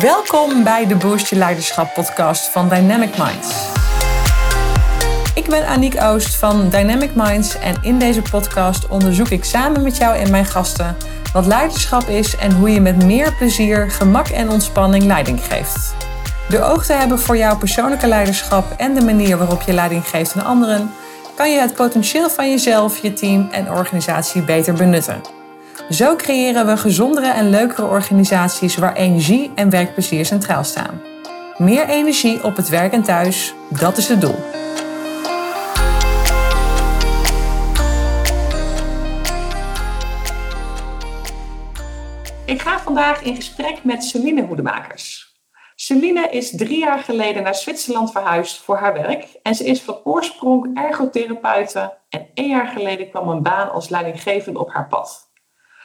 Welkom bij de Boost Je Leiderschap podcast van Dynamic Minds. Ik ben Aniek Oost van Dynamic Minds en in deze podcast onderzoek ik samen met jou en mijn gasten wat leiderschap is en hoe je met meer plezier, gemak en ontspanning leiding geeft. Door oog te hebben voor jouw persoonlijke leiderschap en de manier waarop je leiding geeft aan anderen, kan je het potentieel van jezelf, je team en organisatie beter benutten. Zo creëren we gezondere en leukere organisaties waar energie en werkplezier centraal staan. Meer energie op het werk en thuis, dat is het doel. Ik ga vandaag in gesprek met Celine Hoedemakers. Celine is drie jaar geleden naar Zwitserland verhuisd voor haar werk en ze is van oorsprong ergotherapeute en één jaar geleden kwam een baan als leidinggevende op haar pad.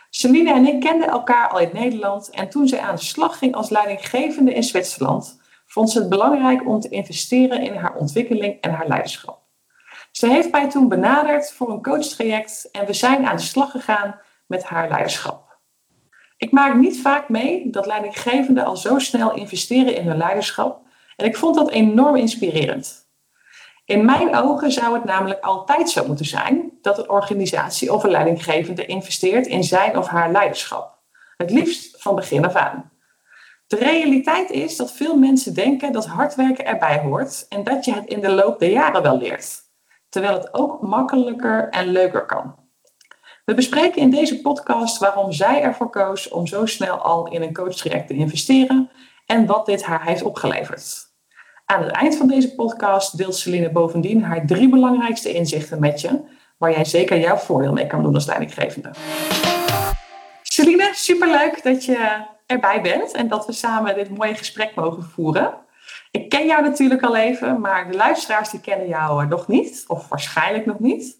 Celine en ik kenden elkaar al in Nederland en toen zij aan de slag ging als leidinggevende in Zwitserland, vond ze het belangrijk om te investeren in haar ontwikkeling en haar leiderschap. Ze heeft mij toen benaderd voor een coachtraject en we zijn aan de slag gegaan met haar leiderschap. Ik maak niet vaak mee dat leidinggevenden al zo snel investeren in hun leiderschap en ik vond dat enorm inspirerend. In mijn ogen zou het namelijk altijd zo moeten zijn dat een organisatie of een leidinggevende investeert in zijn of haar leiderschap. Het liefst van begin af aan. De realiteit is dat veel mensen denken dat hard werken erbij hoort en dat je het in de loop der jaren wel leert, terwijl het ook makkelijker en leuker kan. We bespreken in deze podcast waarom zij ervoor koos om zo snel al in een coachtraject te investeren en wat dit haar heeft opgeleverd. Aan het eind van deze podcast deelt Celine bovendien haar drie belangrijkste inzichten met je, waar jij zeker jouw voordeel mee kan doen als leidinggevende. Celine, superleuk dat je erbij bent en dat we samen dit mooie gesprek mogen voeren. Ik ken jou natuurlijk al even, maar de luisteraars die kennen jou nog niet, of waarschijnlijk nog niet.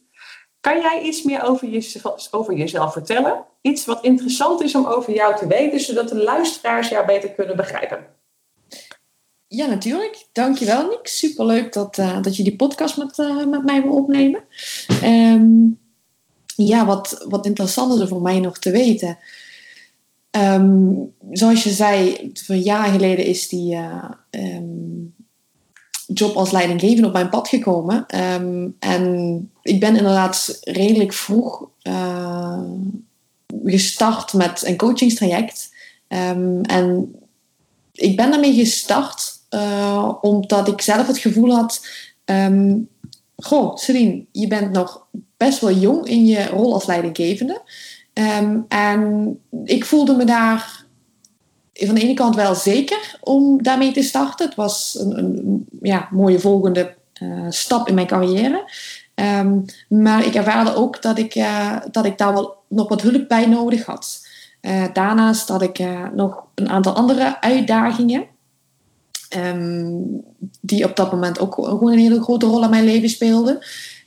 Kan jij iets meer over over jezelf vertellen? Iets wat interessant is om over jou te weten, zodat de luisteraars jou beter kunnen begrijpen. Ja, natuurlijk. Dankjewel, Nick. Superleuk dat, uh, dat je die podcast met, uh, met mij wil opnemen. Um, ja, wat, wat interessant is er voor mij nog te weten. Um, zoals je zei, een jaar geleden is die uh, um, job als leidinggevende op mijn pad gekomen. en ik ben inderdaad redelijk vroeg gestart met een coachingstraject. en ik ben daarmee gestart uh, omdat ik zelf het gevoel had... Um, goh, Celine, je bent nog best wel jong in je rol als leidinggevende. Um, en ik voelde me daar van de ene kant wel zeker om daarmee te starten. Het was een, ja, mooie volgende uh, stap in mijn carrière. Um, maar ik ervaarde ook dat ik, uh, dat ik daar wel nog wat hulp bij nodig had. Daarnaast had ik nog een aantal andere uitdagingen. Um, die op dat moment ook gewoon een hele grote rol in mijn leven speelden.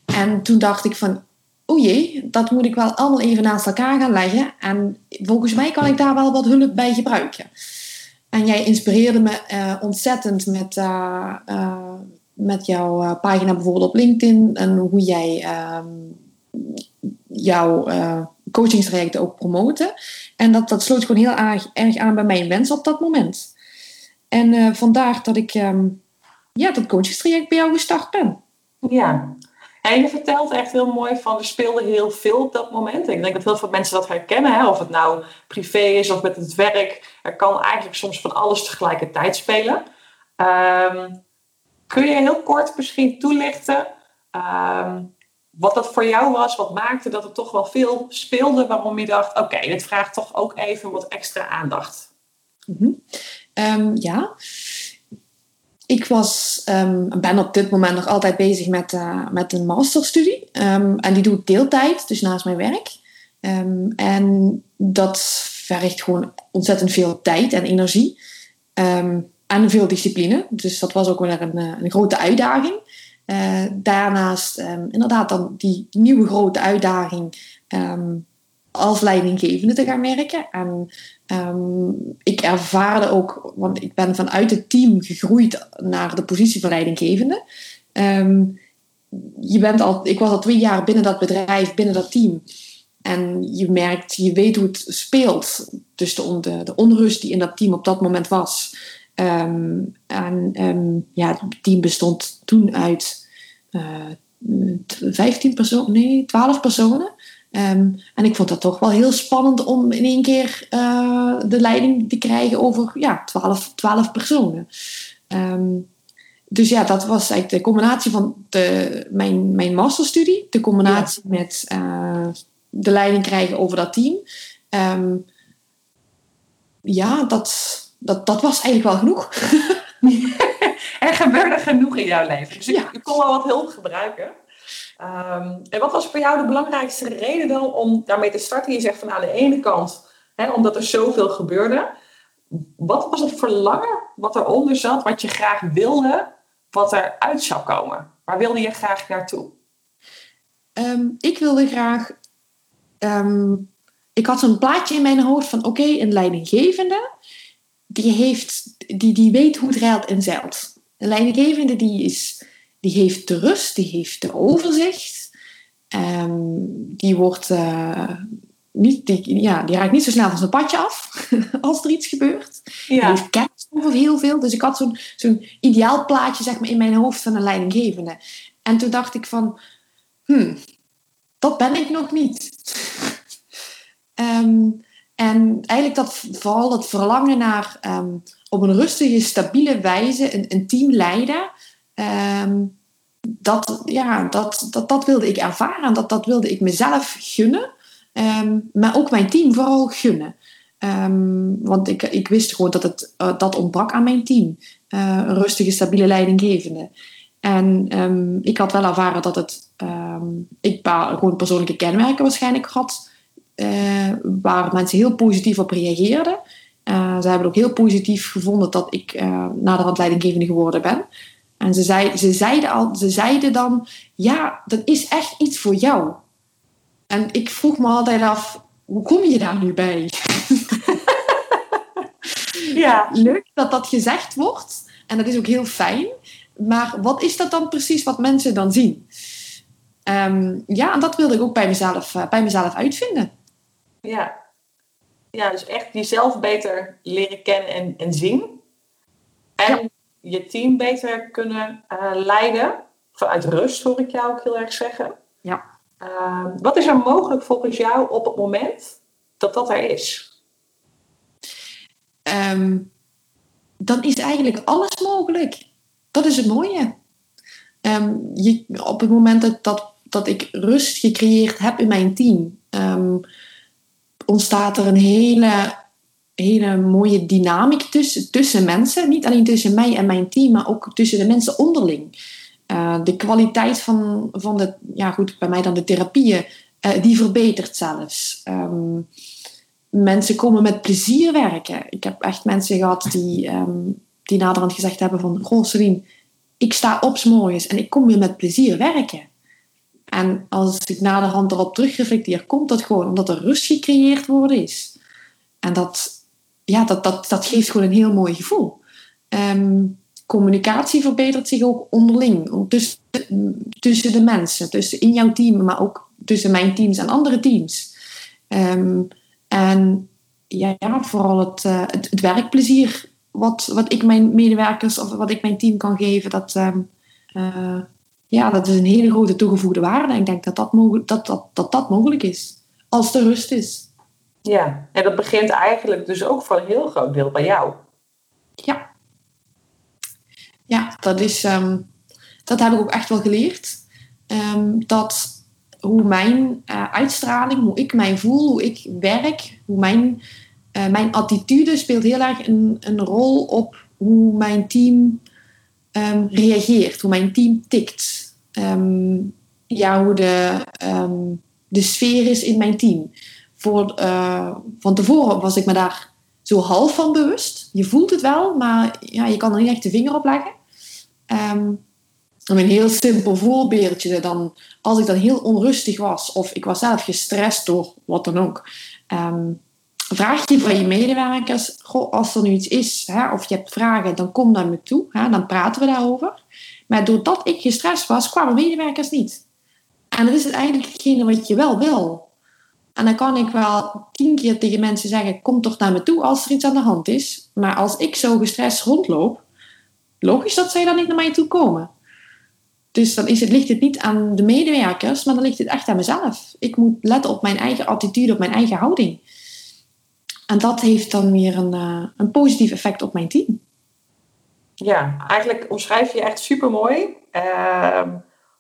En toen dacht ik van, oh jee, dat moet ik wel allemaal even naast elkaar gaan leggen. En volgens mij kan ik daar wel wat hulp bij gebruiken. En jij inspireerde me uh, ontzettend met, uh, uh, met jouw pagina bijvoorbeeld op LinkedIn. En hoe jij um, jouw coachingstrajecten ook promoten. En dat, dat sloot gewoon heel erg, erg aan bij mijn wens op dat moment. En uh, vandaar dat ik um, ja, dat coachingstraject bij jou gestart ben. Ja, en je vertelt echt heel mooi van er speelde heel veel op dat moment. Ik denk dat heel veel mensen dat herkennen, hè? of het nou privé is of met het werk. Er kan eigenlijk soms van alles tegelijkertijd spelen. Um, kun je heel kort misschien toelichten um, wat dat voor jou was? Wat maakte dat er toch wel veel speelde waarom je dacht: oké, okay, dit vraagt toch ook even wat extra aandacht? Mm -hmm. Um, ja. Ik was, um, ben op dit moment nog altijd bezig met, uh, met een masterstudie. Um, en die doe ik deeltijd, dus naast mijn werk. en dat vergt gewoon ontzettend veel tijd en energie. en veel discipline. Dus dat was ook weer een, eh, een grote uitdaging. Uh, daarnaast inderdaad dan die nieuwe grote uitdaging als leidinggevende te gaan werken. En um, ik ervaarde ook, want ik ben vanuit het team gegroeid naar de positie van leidinggevende. Um, je bent al, ik was al twee jaar binnen dat bedrijf, binnen dat team. En je merkt, je weet hoe het speelt. Dus de, de, onrust die in dat team op dat moment was. Ehm, en ehm, ja, het team bestond toen uit uh, eh, 15 personen, nee, 12 personen. Ehm, en ik vond dat toch wel heel spannend om in één keer uh, de leiding te krijgen over ja, 12, 12 personen. dus ja, dat was eigenlijk de combinatie van de, mijn, mijn masterstudie, de combinatie met uh, de leiding krijgen over dat team. Um, ja, dat, dat, dat was eigenlijk wel genoeg. er gebeurde genoeg in jouw leven. Dus ik, kon wel wat hulp gebruiken. Um, en wat was voor jou de belangrijkste reden dan om daarmee te starten? Je zegt van aan de ene kant, hè, omdat er zoveel gebeurde. Wat was het verlangen wat eronder zat, wat je graag wilde, wat eruit zou komen? Waar wilde je graag naartoe? Um, ik wilde graag um, ik had zo'n plaatje in mijn hoofd van oké, een leidinggevende, die, heeft, die, die weet hoe het rijdt en zeilt. Een leidinggevende die, is, die heeft de rust, die heeft de overzicht. Um, die wordt uh, niet, die, ja, die raakt niet zo snel van zijn padje af als er iets gebeurt. Ja. Die heeft kennis over heel veel. Dus ik had zo'n zo'n ideaal plaatje zeg maar, in mijn hoofd van een leidinggevende. En toen dacht ik van, hmm, dat ben ik nog niet. Ehm, en eigenlijk dat vooral het verlangen naar um, op een rustige, stabiele wijze een, een team leiden. Ehm, dat, ja, dat, dat, dat wilde ik ervaren. Dat, dat wilde ik mezelf gunnen. maar ook mijn team vooral gunnen. want ik, ik wist gewoon dat het, uh, dat ontbrak aan mijn team. Uh, een rustige, stabiele leidinggevende. En ik had wel ervaren dat het... ik gewoon persoonlijke kenmerken waarschijnlijk had uh, waar mensen heel positief op reageerden. Ze hebben ook heel positief gevonden dat ik naderhand leidinggevende geworden ben. En ze, zei, ze, zeiden al, ze zeiden dan, ja, dat is echt iets voor jou. En ik vroeg me altijd af, hoe kom je daar nu bij? ja. Leuk dat dat gezegd wordt. En dat is ook heel fijn. Maar wat is dat dan precies wat mensen dan zien? Um, ja, en dat wilde ik ook bij mezelf, bij mezelf uitvinden. Ja. Ja, dus echt jezelf beter leren kennen en, en zien. En je team beter kunnen uh, leiden. Vanuit rust hoor ik jou ook heel erg zeggen. Ja. Uh, wat is er mogelijk volgens jou op het moment dat dat er is? Um, dan is eigenlijk alles mogelijk. Dat is het mooie. Um, je, op het moment dat, dat, dat ik rust gecreëerd heb in mijn team, um, ontstaat er een hele, hele mooie dynamiek tussen, tussen mensen. Niet alleen tussen mij en mijn team, maar ook tussen de mensen onderling. Uh, de kwaliteit van, van de, ja goed, bij mij dan de therapieën, uh, die verbetert zelfs. Um, mensen komen met plezier werken. Ik heb echt mensen gehad die, um, die naderhand gezegd hebben van... Celine, ik sta op s'morgens en ik kom weer met plezier werken. En als ik naderhand erop terugreflecteer, komt dat gewoon omdat er rust gecreëerd worden is. En dat, ja, dat, dat, dat geeft gewoon een heel mooi gevoel. Um, communicatie verbetert zich ook onderling, tussen, tussen de mensen, tussen in jouw team, maar ook tussen mijn teams en andere teams. Um, en ja, vooral het, uh, het, het, werkplezier wat, wat ik mijn medewerkers of wat ik mijn team kan geven, dat, um, uh, ja, dat is een hele grote toegevoegde waarde. Ik denk dat dat, mogelijk, dat, dat, dat, dat mogelijk is, als er rust is. Ja, en dat begint eigenlijk dus ook voor een heel groot deel bij jou. Ja. Ja, dat, is, um, dat heb ik ook echt wel geleerd. Um, dat hoe mijn uh, uitstraling, hoe ik mij voel, hoe ik werk, hoe mijn, uh, mijn attitude speelt heel erg een, een rol op hoe mijn team um, reageert, hoe mijn team tikt. Ja, hoe de, de sfeer is in mijn team. Voor, uh, van tevoren was ik me daar zo half van bewust. Je voelt het wel, maar ja, je kan er niet echt de vinger op leggen. Um, een heel simpel voorbeeldje. Dan, als ik dan heel onrustig was, of ik was zelf gestrest door wat dan ook, um, vraag je van je medewerkers, goh, als er nu iets is, hè, of je hebt vragen, dan kom naar me toe, hè, dan praten we daarover. Maar doordat ik gestrest was, kwamen medewerkers niet. En dat is het eigenlijk hetgene wat je wel wil. En dan kan ik wel tien keer tegen mensen zeggen: kom toch naar me toe als er iets aan de hand is. Maar als ik zo gestrest rondloop, logisch dat zij dan niet naar mij toe komen. Dus dan is het, ligt het niet aan de medewerkers, maar dan ligt het echt aan mezelf. Ik moet letten op mijn eigen attitude, op mijn eigen houding. En dat heeft dan weer een, uh, een positief effect op mijn team. Ja, eigenlijk omschrijf je echt super mooi uh,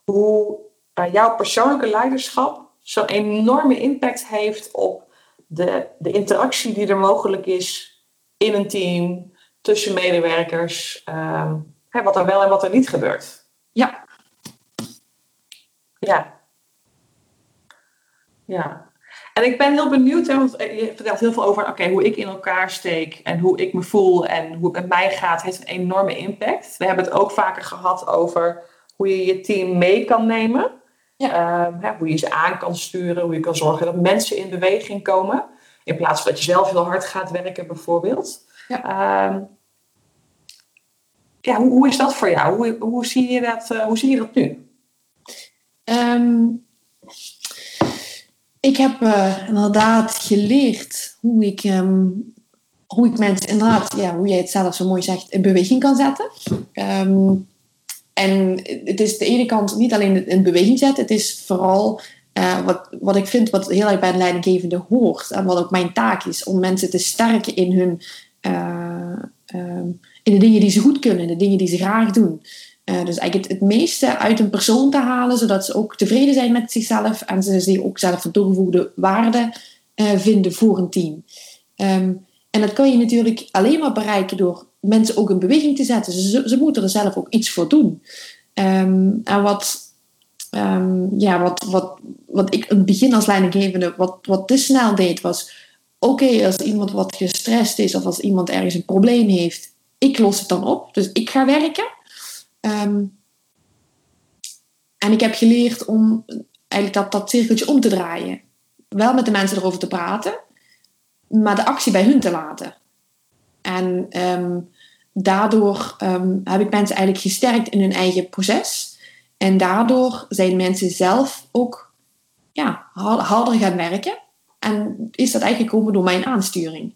hoe uh, jouw persoonlijke leiderschap zo'n enorme impact heeft op de, de interactie die er mogelijk is in een team, tussen medewerkers, uh, hè, wat er wel en wat er niet gebeurt. Ja. Ja. Ja. En ik ben heel benieuwd, hè, want je vertelt heel veel over oké, hoe ik in elkaar steek en hoe ik me voel en hoe het met mij gaat, heeft een enorme impact. We hebben het ook vaker gehad over hoe je je team mee kan nemen. Ja. Um, hè, hoe je ze aan kan sturen, hoe je kan zorgen dat mensen in beweging komen. In plaats van dat je zelf heel hard gaat werken, bijvoorbeeld. Ja, um, ja hoe, hoe, is dat voor jou? Hoe, hoe, zie, je dat, uh, hoe zie je dat nu? Um, ik heb uh, inderdaad geleerd hoe ik, um, hoe ik mensen inderdaad, ja, hoe jij het zelf zo mooi zegt, in beweging kan zetten. Um, en het is de ene kant niet alleen in beweging zetten, het is vooral uh, wat, wat ik vind wat heel erg bij een leidinggevende hoort. En wat ook mijn taak is, om mensen te sterken in, hun, uh, um, in de dingen die ze goed kunnen, de dingen die ze graag doen. Uh, dus eigenlijk het, het, meeste uit een persoon te halen, zodat ze ook tevreden zijn met zichzelf en ze zich ook zelf van toegevoegde waarde vinden voor een team. Um, en dat kan je natuurlijk alleen maar bereiken door mensen ook in beweging te zetten. Ze, ze moeten er zelf ook iets voor doen. Um, en wat, um, ja, wat, wat, wat ik in het begin als leidinggevende wat, wat te snel deed, was: oké, als iemand wat gestrest is of als iemand ergens een probleem heeft, ik los het dan op. Dus ik ga werken. Um, en ik heb geleerd om eigenlijk dat, dat cirkeltje om te draaien. Wel met de mensen erover te praten, maar de actie bij hun te laten. En um, daardoor um, heb ik mensen eigenlijk gesterkt in hun eigen proces. En daardoor zijn mensen zelf ook ja, harder gaan werken. En is dat eigenlijk gekomen door mijn aansturing.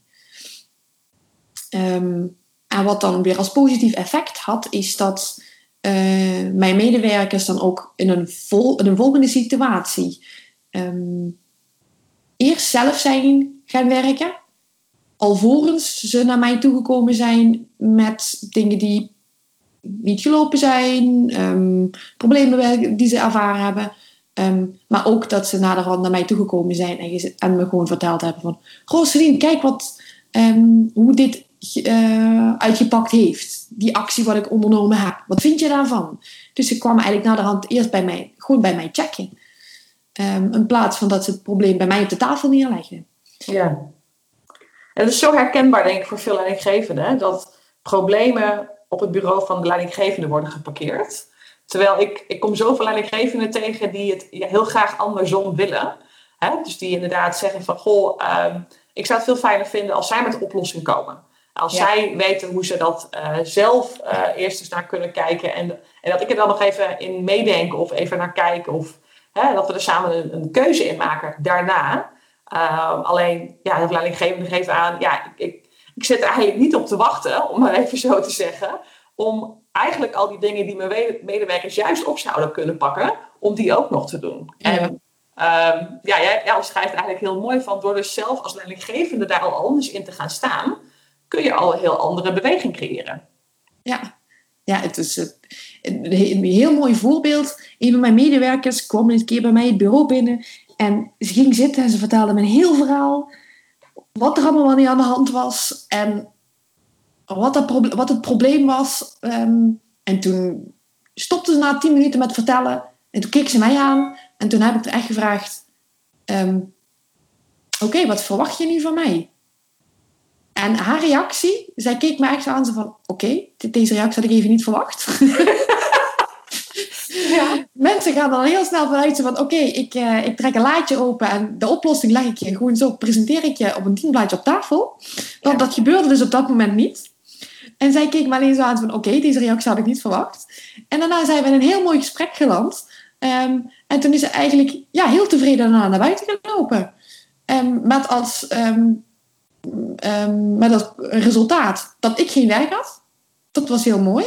Um, en wat dan weer als positief effect had, is dat uh, mijn medewerkers dan ook in een, vol, een volgende situatie um, eerst zelf zijn gaan werken alvorens ze naar mij toegekomen zijn met dingen die niet gelopen zijn, um, problemen die ze ervaren hebben. Um, maar ook dat ze naderhand naar mij toegekomen zijn en, en me gewoon verteld hebben van... Rosalien, kijk wat, um, hoe dit uh, uitgepakt heeft. Die actie wat ik ondernomen heb. Wat vind je daarvan? Dus ze kwamen eigenlijk naderhand eerst bij mij, gewoon bij mij checken. in plaats van dat ze het probleem bij mij op de tafel neerleggen. Ja. En het is zo herkenbaar, denk ik, voor veel leidinggevenden, dat problemen op het bureau van de leidinggevende worden geparkeerd. Terwijl ik, ik kom zoveel leidinggevenden tegen die het heel graag andersom willen. Hè? Dus die inderdaad zeggen van, goh, um, ik zou het veel fijner vinden als zij met een oplossing komen. Als ja. zij weten hoe ze dat uh, zelf uh, eerst eens naar kunnen kijken. En, en dat ik er dan nog even in meedenken of even naar kijk. Of hè, dat we er samen een, een keuze in maken daarna. Um, alleen, ja, de leidinggevende geeft aan, ja, ik, ik, ik zit er eigenlijk niet op te wachten, om maar even zo te zeggen, om eigenlijk al die dingen die mijn medewerkers juist op zouden kunnen pakken, om die ook nog te doen. Ja. En um, ja, jij, jij schrijft eigenlijk heel mooi van, door dus zelf als leidinggevende daar al anders in te gaan staan, kun je al een heel andere beweging creëren. Ja, ja het is een heel mooi voorbeeld. Een van mijn medewerkers kwam een keer bij mij het bureau binnen en ze ging zitten en ze vertelde me een heel verhaal. Wat er allemaal niet aan de hand was. En wat, wat het probleem was. Um, en toen stopte ze na tien minuten met vertellen. En toen keek ze mij aan. En toen heb ik er echt gevraagd. Um, Oké, wat verwacht je nu van mij? En haar reactie, zij keek me echt aan. Ze van, oké, deze reactie had ik even niet verwacht. Ja. Mensen gaan dan heel snel vanuit van oké, ik, uh, ik trek een laadje open en de oplossing leg ik je gewoon zo, presenteer ik je op een dienblaadje op tafel. Want dat gebeurde dus op dat moment niet. En zij keek me alleen zo aan van oké, deze reactie had ik niet verwacht. En daarna zijn we in een heel mooi gesprek geland. Um, en toen is ze eigenlijk ja, heel tevreden daarna naar buiten gelopen. ehm, met, als, ehm, ehm, met als resultaat dat ik geen werk had. Dat was heel mooi.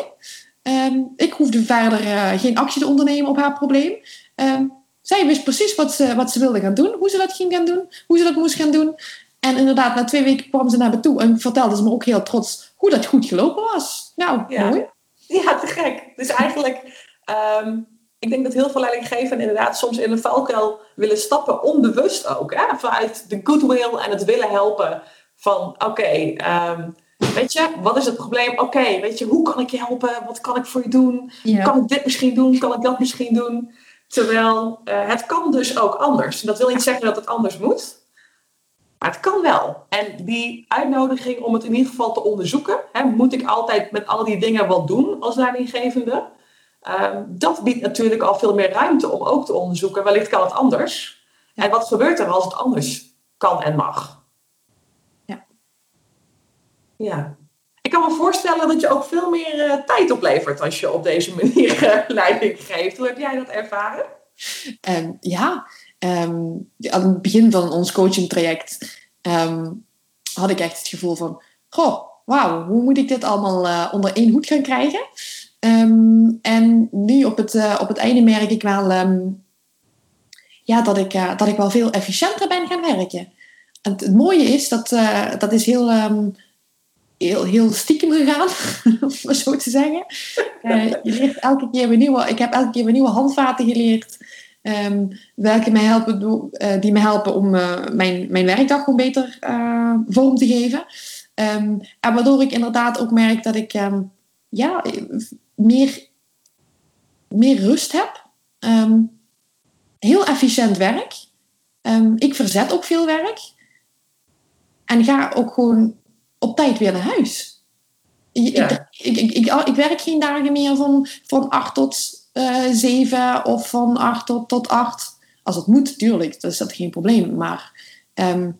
Ehm, ik hoefde verder eh, geen actie te ondernemen op haar probleem. Ehm, zij wist precies wat ze, wat ze wilde gaan doen, hoe ze dat ging gaan doen, hoe ze dat moest gaan doen. En inderdaad, na twee weken kwam ze naar me toe en vertelde ze me ook heel trots hoe dat goed gelopen was. Nou, Ja. mooi. Ja, te gek. Dus eigenlijk, ehm, ik denk dat heel veel leidinggevenden inderdaad soms in een valkuil willen stappen, onbewust ook. Hè? Vanuit de goodwill en het willen helpen van, oké, ehm, weet je, wat is het probleem? Oké, weet je, hoe kan ik je helpen? Wat kan ik voor je doen? Ja. Kan ik dit misschien doen? Kan ik dat misschien doen? Terwijl eh, het kan dus ook anders. Dat wil niet zeggen dat het anders moet. Maar het kan wel. En die uitnodiging om het in ieder geval te onderzoeken. Hè, moet ik altijd met al die dingen wat doen als leidinggevende? Ehm, dat biedt natuurlijk al veel meer ruimte om ook te onderzoeken. Wellicht kan het anders. En wat gebeurt er als het anders kan en mag? Ja. Ik kan me voorstellen dat je ook veel meer eh, tijd oplevert als je op deze manier eh, leiding geeft. Hoe heb jij dat ervaren? Ehm, ja, ehm, aan het begin van ons coachingtraject ehm, had ik echt het gevoel van... Goh, wauw, hoe moet ik dit allemaal eh, onder één hoed gaan krijgen? En nu op het, op het einde merk ik wel... ja, dat ik, dat ik wel veel efficiënter ben gaan werken. En het, het mooie is, dat, dat is heel... Heel, heel stiekem gegaan, om maar zo te zeggen. Eh, je leert elke keer weer nieuwe, ik heb elke keer weer nieuwe handvaten geleerd. ehm, welke mij helpen, eh, die me helpen om eh, mijn, mijn werkdag gewoon beter vorm te geven. Ehm, en waardoor ik inderdaad ook merk dat ik ehm, ja, meer, meer rust heb. Heel efficiënt werk. Ik verzet ook veel werk. En ga ook gewoon op tijd weer naar huis. Ik, Ja. ik, ik, ik, werk geen dagen meer van, van 8 tot eh 7 of van 8 tot, tot 8. Als het moet, tuurlijk, dan is dat geen probleem. Maar ehm,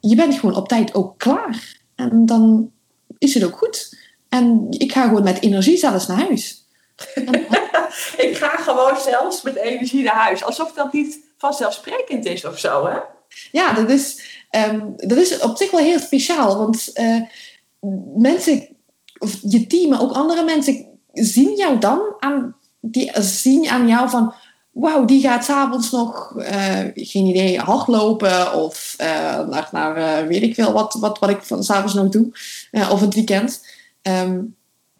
je bent gewoon op tijd ook klaar. En dan is het ook goed. En ik ga gewoon met energie zelfs naar huis. Ik ga gewoon zelfs met energie naar huis. Alsof dat niet vanzelfsprekend is of zo, hè? Ja, dat is, ehm, dat is op zich wel heel speciaal. Want eh, mensen, of je team, maar ook andere mensen, zien jou dan aan, die zien aan jou van... Wauw, die gaat s'avonds nog, eh, geen idee, hardlopen of eh, naar, naar weet ik veel wat, wat, wat ik van s'avonds nog doe. of het weekend. Ehm,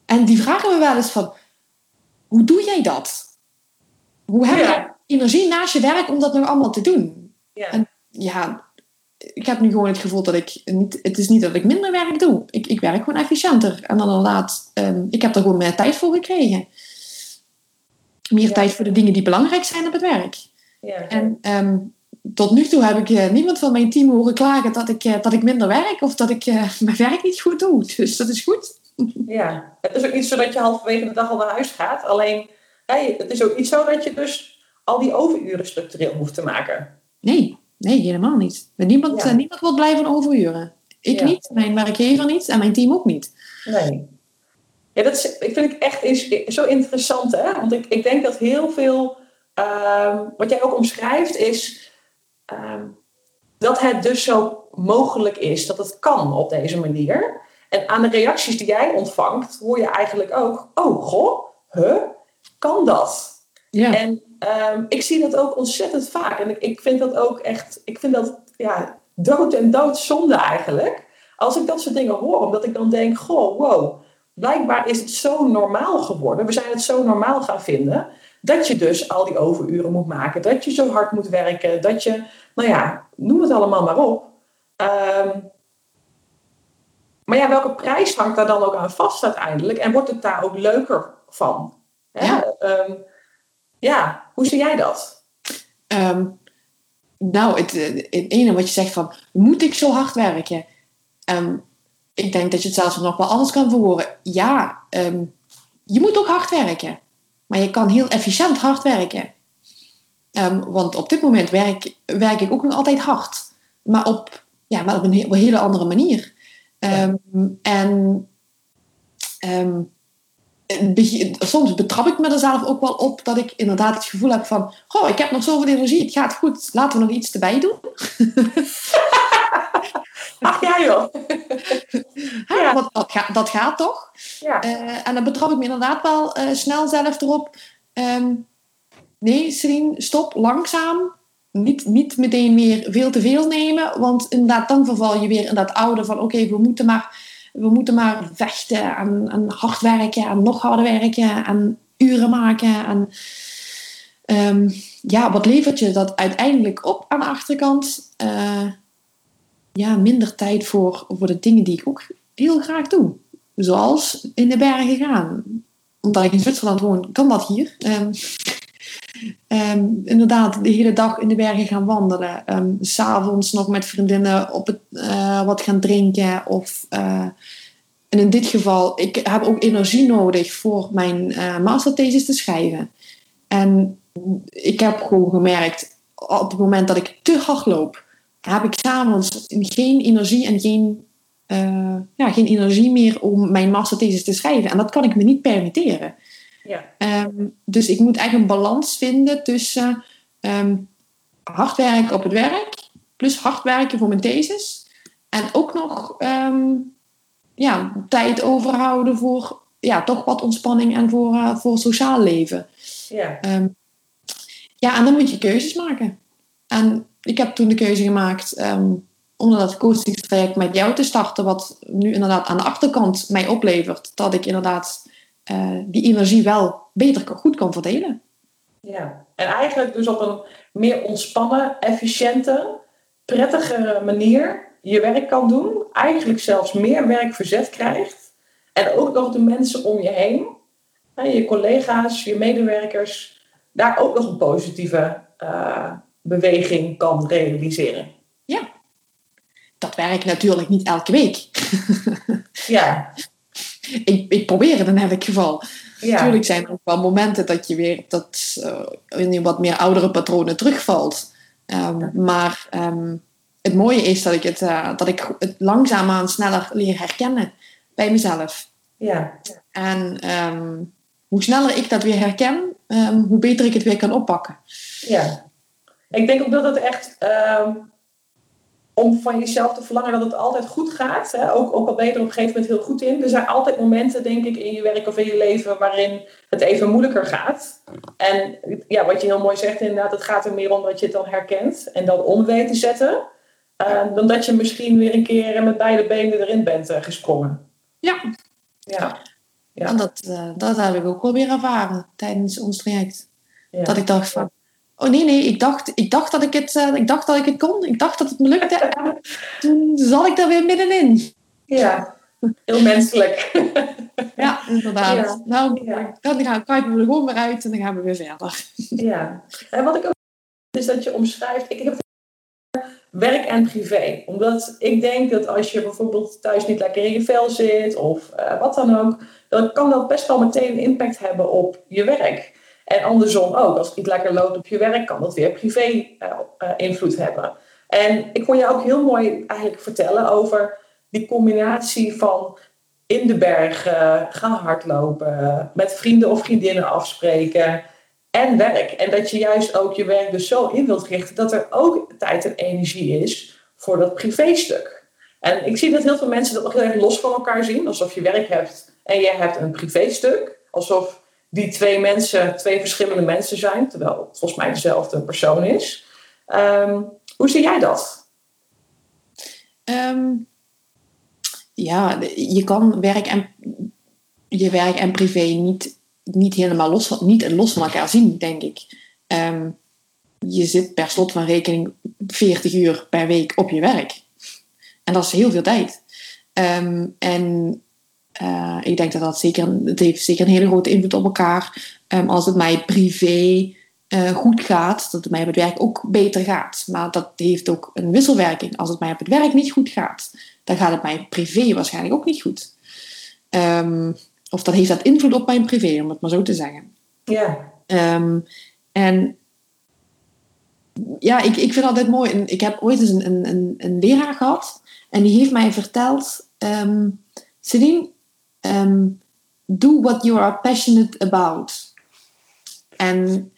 en die vragen me wel eens van, hoe doe jij dat? Hoe heb Ja. je energie naast je werk om dat nog allemaal te doen? Ja. En- ja, ik heb nu gewoon het gevoel dat ik niet, het is niet dat ik minder werk doe. Ik, ik werk gewoon efficiënter. En dan inderdaad, ehm, ik heb er gewoon meer tijd voor gekregen. Meer Ja. tijd voor de dingen die belangrijk zijn op het werk. ja. En ehm, tot nu toe heb ik eh, niemand van mijn team horen klagen dat ik, eh, dat ik minder werk of dat ik eh, mijn werk niet goed doe. Dus dat is goed. Ja, het is ook niet zo dat je halverwege de dag al naar huis gaat. Alleen, het is ook niet zo dat je dus al die overuren structureel hoeft te maken. Nee, nee, helemaal niet. Niemand, Ja. niemand wil blijven overuren. Ik Ja. niet, mijn werkgever niet en mijn team ook niet. Nee. Ja, dat is, ik vind ik echt is, zo interessant, hè? Want ik, ik denk dat heel veel, ehm, wat jij ook omschrijft, is ehm, dat het dus zo mogelijk is, dat het kan op deze manier. En aan de reacties die jij ontvangt, hoor je eigenlijk ook, oh goh, huh, kan dat? Ja. En ehm, ik zie dat ook ontzettend vaak. En ik, ik vind dat ook echt, ik vind dat ja, dood en doodzonde eigenlijk. Als ik dat soort dingen hoor, omdat ik dan denk, goh, wow, blijkbaar is het zo normaal geworden. We zijn het zo normaal gaan vinden. Dat je dus al die overuren moet maken. Dat je zo hard moet werken. Dat je, nou ja, noem het allemaal maar op. Ehm, maar ja, welke prijs hangt daar dan ook aan vast uiteindelijk? En wordt het daar ook leuker van? Ja. Ehm, ja, hoe zie jij dat? Ehm, nou, het, eh, het ene wat je zegt van, moet ik zo hard werken? Ehm, ik denk dat je het zelfs nog wel anders kan verwoorden. Ja, ehm, je moet ook hard werken. Maar je kan heel efficiënt hard werken. Want op dit moment werk, werk ik ook nog altijd hard. Maar op, ja, maar op een, he- op een hele andere manier. En ehm, soms betrap ik me er zelf ook wel op dat ik inderdaad het gevoel heb van, oh, ik heb nog zoveel energie, het gaat goed, laten we nog iets erbij doen. Ach ja joh. ja. Want dat, gaat, dat gaat toch? Ja. Uh, en dan betrap ik me inderdaad wel uh, snel zelf erop. Um, nee, Celine, stop, langzaam. Niet, niet meteen meer veel te veel nemen, want inderdaad, dan verval je weer in dat oude van oké, we moeten maar we moeten maar vechten en, hard werken en nog harder werken en uren maken. En um, ja, wat levert je dat uiteindelijk op aan de achterkant? Uh, ja, minder tijd voor, voor de dingen die ik ook heel graag doe. Zoals in de bergen gaan. Omdat ik in Zwitserland woon, kan dat hier. Um, um, inderdaad, de hele dag in de bergen gaan wandelen. Um, S'avonds nog met vriendinnen op het, uh, wat gaan drinken. Of, uh, en in dit geval, ik heb ook energie nodig voor mijn uh, masterthesis te schrijven. En ik heb gewoon gemerkt, op het moment dat ik te hard loop, heb ik s'avonds geen energie en geen, ja, geen energie meer om mijn masterthesis te schrijven. En dat kan ik me niet permitteren. Ja. Um, dus ik moet eigenlijk een balans vinden tussen um, hard werken op het werk, plus hard werken voor mijn thesis. En ook nog um, ja, tijd overhouden voor ja, toch wat ontspanning en voor, uh, voor sociaal leven. Ja. ja, en dan moet je keuzes maken. En ik heb toen de keuze gemaakt om dat coachingstraject met jou te starten, wat nu inderdaad aan de achterkant mij oplevert dat ik inderdaad uh, die energie wel beter goed kan verdelen. Ja, en eigenlijk dus op een meer ontspannen, efficiënte, prettigere manier je werk kan doen. Eigenlijk zelfs meer werk verzet krijgt. En ook nog de mensen om je heen, je collega's, je medewerkers, daar ook nog een positieve uh, beweging kan realiseren. Ja, dat werkt natuurlijk niet elke week. ja. Ik, ik probeer het in elk geval. Ja. Natuurlijk zijn er ook wel momenten dat je weer dat, uh, in wat meer oudere patronen terugvalt. Um, maar um, het mooie is dat ik het, uh, dat ik het langzaamaan sneller leer herkennen bij mezelf. Ja. En um, hoe sneller ik dat weer herken, hoe beter ik het weer kan oppakken. Ja. Ik denk ook dat het echt um, om van jezelf te verlangen dat het altijd goed gaat. Hè? Ook, ook al ben je er op een gegeven moment heel goed in. Er zijn altijd momenten, denk ik, in je werk of in je leven waarin het even moeilijker gaat. En ja, wat je heel mooi zegt, inderdaad, het gaat er meer om dat je het dan herkent en dan om weet te zetten. Uh, dan dat je misschien weer een keer met beide benen erin bent uh, gesprongen. Ja. Ja. ja. En dat, uh, dat heb ik ook wel weer ervaren tijdens ons traject. Ja. Dat ik dacht van, Oh nee, nee, ik dacht, ik, dacht dat ik, het, uh, ik dacht dat ik het kon. Ik dacht dat het me lukte. En toen zat ik daar weer middenin. Ja, heel menselijk. ja, inderdaad. Ja. Nou, ja. dan gaan, kruipen we er gewoon weer uit en dan gaan we weer verder. ja, en wat ik ook is dat je omschrijft... Ik heb werk en privé. Omdat ik denk dat als je bijvoorbeeld thuis niet lekker in je vel zit of uh, wat dan ook, dan kan dat best wel meteen een impact hebben op je werk. En andersom ook. Als het lekker loopt op je werk, kan dat weer privé uh, invloed hebben. En ik kon je ook heel mooi eigenlijk vertellen over die combinatie van in de bergen gaan hardlopen, met vrienden of vriendinnen afspreken en werk. En dat je juist ook je werk dus zo in wilt richten dat er ook tijd en energie is voor dat privéstuk. En ik zie dat heel veel mensen dat nog heel erg los van elkaar zien, alsof je werk hebt en je hebt een privéstuk. Alsof die twee mensen, twee verschillende mensen zijn, terwijl het volgens mij dezelfde persoon is. Um, hoe zie jij dat? Um, ja, je kan werk en, je werk en privé niet, niet helemaal los van, niet los van elkaar zien, denk ik. Um, je zit per slot van rekening 40 uur per week op je werk. En dat is heel veel tijd. en uh, ik denk dat dat zeker, het heeft zeker een hele grote invloed op elkaar. Um, als het mij privé uh, goed gaat, dat het mij op het werk ook beter gaat. Maar dat heeft ook een wisselwerking. Als het mij op het werk niet goed gaat, dan gaat het mij privé waarschijnlijk ook niet goed. Um, of dan heeft dat invloed op mijn privé, om het maar zo te zeggen. Ja. Um, en ja, ik, ik vind altijd mooi. Ik heb ooit eens een, een, een leraar gehad en die heeft mij verteld: um, Celine, Um, do what you are passionate about. En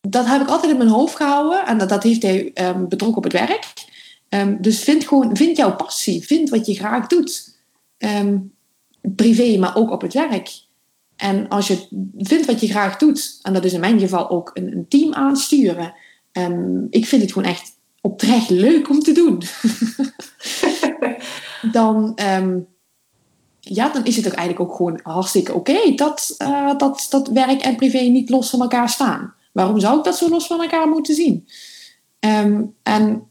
dat heb ik altijd in mijn hoofd gehouden. En dat, dat heeft hij um, betrokken op het werk. Um, dus vind gewoon, vind jouw passie. Vind wat je graag doet. Privé, maar ook op het werk. En als je vindt wat je graag doet, en dat is in mijn geval ook een, een team aansturen. ik vind het gewoon echt oprecht leuk om te doen. dan, ja, dan is het ook eigenlijk ook gewoon hartstikke oké dat, uh, dat, dat werk en privé niet los van elkaar staan. Waarom zou ik dat zo los van elkaar moeten zien? Um, en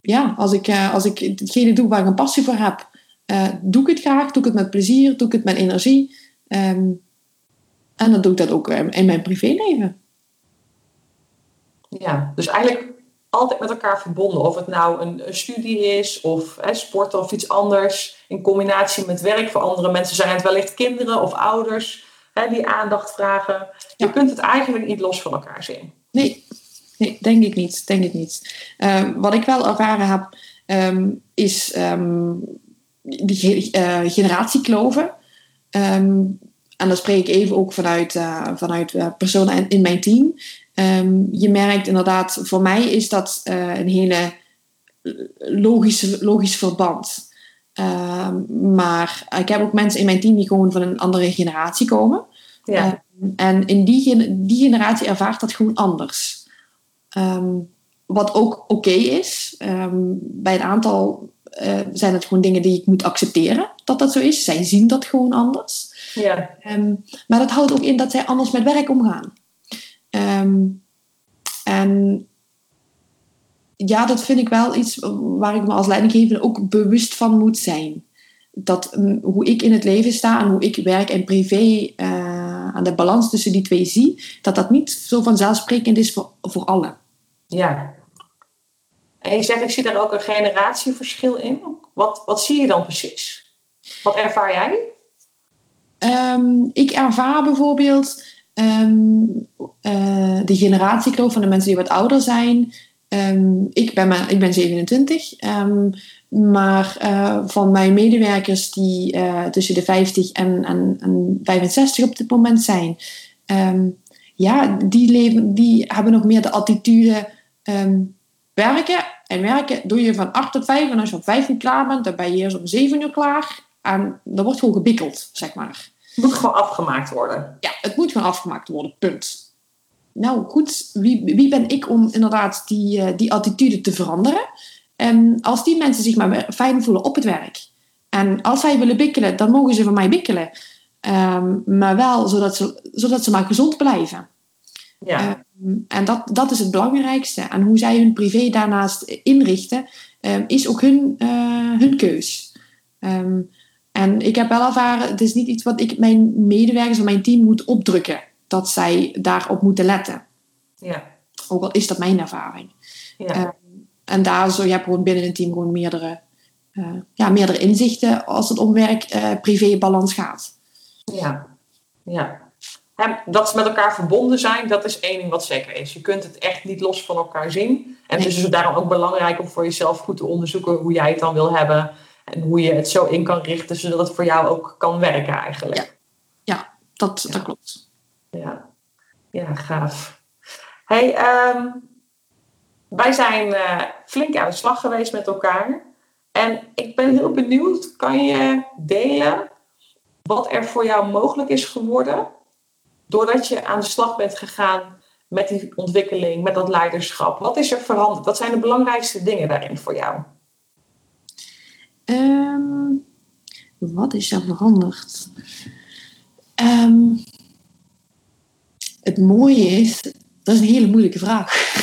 ja, als ik, uh, als ik hetgene doe waar ik een passie voor heb, uh, doe ik het graag, doe ik het met plezier, doe ik het met energie. Um, en dan doe ik dat ook in mijn privéleven. Ja, dus eigenlijk altijd met elkaar verbonden. Of het nou een, een studie is, of hè, sport of iets anders. In combinatie met werk. Voor andere mensen zijn het wellicht kinderen of ouders hè, die aandacht vragen. Je kunt het eigenlijk niet los van elkaar zien. Nee, nee denk ik niet. Denk ik niet. Uh, wat ik wel ervaren heb, um, is um, die uh, generatiekloven. En dan spreek ik even ook vanuit, uh, vanuit uh, personen in mijn team. Um, je merkt inderdaad, voor mij is dat uh, een hele logische, logisch verband. Um, maar ik heb ook mensen in mijn team die gewoon van een andere generatie komen. Ja. Um, en in die, die generatie ervaart dat gewoon anders. wat ook oké okay is. bij een aantal uh, zijn het gewoon dingen die ik moet accepteren dat dat zo is. Zij zien dat gewoon anders. Ja. maar dat houdt ook in dat zij anders met werk omgaan. Um, en ja, dat vind ik wel iets waar ik me als leidinggevende ook bewust van moet zijn. Dat um, hoe ik in het leven sta en hoe ik werk en privé uh, aan de balans tussen die twee zie, dat dat niet zo vanzelfsprekend is voor, voor allen. Ja. En je zegt, ik zie daar ook een generatieverschil in. Wat, wat zie je dan precies? Wat ervaar jij? Um, ik ervaar bijvoorbeeld Um, uh, de generatiekloof van de mensen die wat ouder zijn. Um, ik, ben maar, ik ben 27, um, ehm, maar uh, van mijn medewerkers die uh, tussen de 50 en, en, en 65 op dit moment zijn, ja, die, leven, die hebben nog meer de attitude werken. En werken doe je van 8 tot 5 en als je om 5 uur klaar bent, dan ben je eerst om 7 uur klaar. En dan wordt gewoon gebikkeld, zeg maar. Het moet gewoon afgemaakt worden. Ja, het moet gewoon afgemaakt worden, punt. Nou goed, wie, wie ben ik om inderdaad die, uh, die attitude te veranderen? En als die mensen zich maar fijn voelen op het werk. En als zij willen bikkelen, dan mogen ze van mij bikkelen. Um, maar wel zodat ze, zodat ze maar gezond blijven. Ja. Um, en dat, dat is het belangrijkste. En hoe zij hun privé daarnaast inrichten, um, is ook hun, uh, hun keus. En ik heb wel ervaren, het is niet iets wat ik mijn medewerkers of mijn team moet opdrukken. Dat zij daarop moeten letten. Ja. Ook al is dat mijn ervaring. Ja. Uh, en daar zo, je hebt gewoon binnen een team gewoon meerdere, uh, ja, meerdere inzichten als het om werk-privé-balans uh, gaat. Ja, ja. En dat ze met elkaar verbonden zijn, dat is één ding wat zeker is. Je kunt het echt niet los van elkaar zien. En het is dus daarom ook belangrijk om voor jezelf goed te onderzoeken hoe jij het dan wil hebben en hoe je het zo in kan richten, zodat het voor jou ook kan werken eigenlijk. Ja, ja dat, dat klopt. Ja. ja, gaaf. Hey, um, wij zijn uh, flink aan de slag geweest met elkaar. En ik ben heel benieuwd, kan je delen wat er voor jou mogelijk is geworden doordat je aan de slag bent gegaan met die ontwikkeling, met dat leiderschap? Wat is er veranderd? Wat zijn de belangrijkste dingen daarin voor jou? Um, wat is er veranderd? Um, het mooie is, dat is een hele moeilijke vraag.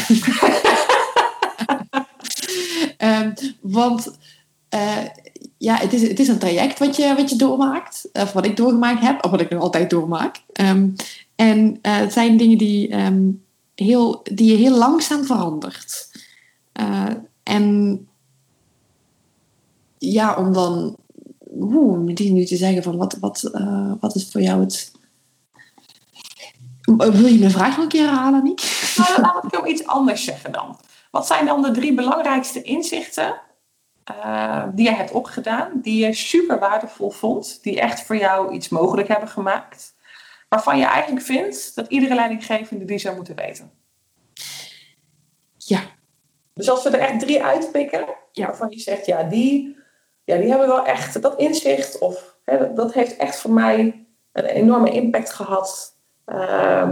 um, want uh, ja, het is, het is een traject wat je, wat je doormaakt, of wat ik doorgemaakt heb, of wat ik nog altijd doormaak. en uh, het zijn dingen die, heel, die je heel langzaam verandert. Uh, en ja, om dan oeh, meteen nu te zeggen van wat, wat, uh, wat is voor jou het... Wil je mijn vraag nog een keer herhalen, Niek? Nou, laat ik ook iets anders zeggen dan. Wat zijn dan de drie belangrijkste inzichten uh, die je hebt opgedaan, die je super waardevol vond, die echt voor jou iets mogelijk hebben gemaakt, waarvan je eigenlijk vindt dat iedere leidinggevende die zou moeten weten? Ja. Dus als we er echt drie uitpikken, ja. waarvan je zegt, ja, die, ja, die hebben wel echt dat inzicht, of hè, dat heeft echt voor mij een enorme impact gehad. Uh,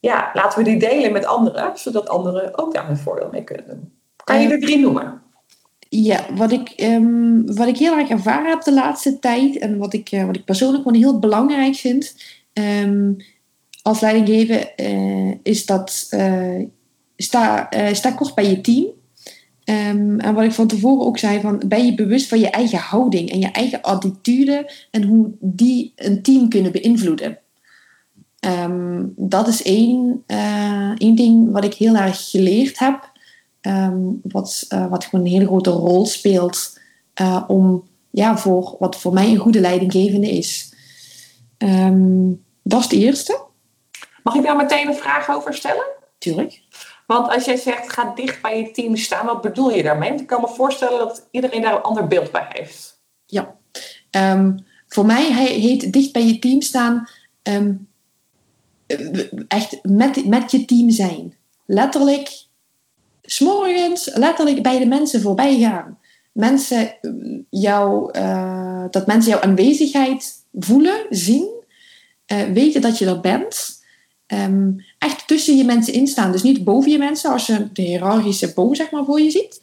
ja, laten we die delen met anderen, zodat anderen ook daar een voordeel mee kunnen doen. Kan je er drie noemen? Ja, wat ik, um, wat ik heel erg ervaren heb de laatste tijd en wat ik, uh, wat ik persoonlijk gewoon heel belangrijk vind um, als leidinggever, uh, is dat uh, sta, sta kort bij je team. Um, en wat ik van tevoren ook zei, van, ben je bewust van je eigen houding en je eigen attitude en hoe die een team kunnen beïnvloeden. Um, dat is één, één ding wat ik heel erg geleerd heb. Um, wat, uh, wat gewoon een hele grote rol speelt uh, om, ja, voor wat voor mij een goede leidinggevende is. Dat is het eerste. Mag ik daar meteen een vraag over stellen? Tuurlijk. Want als jij zegt, ga dicht bij je team staan, wat bedoel je daarmee? Ik kan me voorstellen dat iedereen daar een ander beeld bij heeft. Ja. Um, voor mij heet dicht bij je team staan echt met, met je team zijn. Letterlijk s'morgens letterlijk bij de mensen voorbij gaan. Mensen jou, uh, dat mensen jouw aanwezigheid voelen, zien, weten dat je er bent. Um, echt tussen je mensen instaan. Dus niet boven je mensen, als je de hiërarchische boom zeg maar, voor je ziet.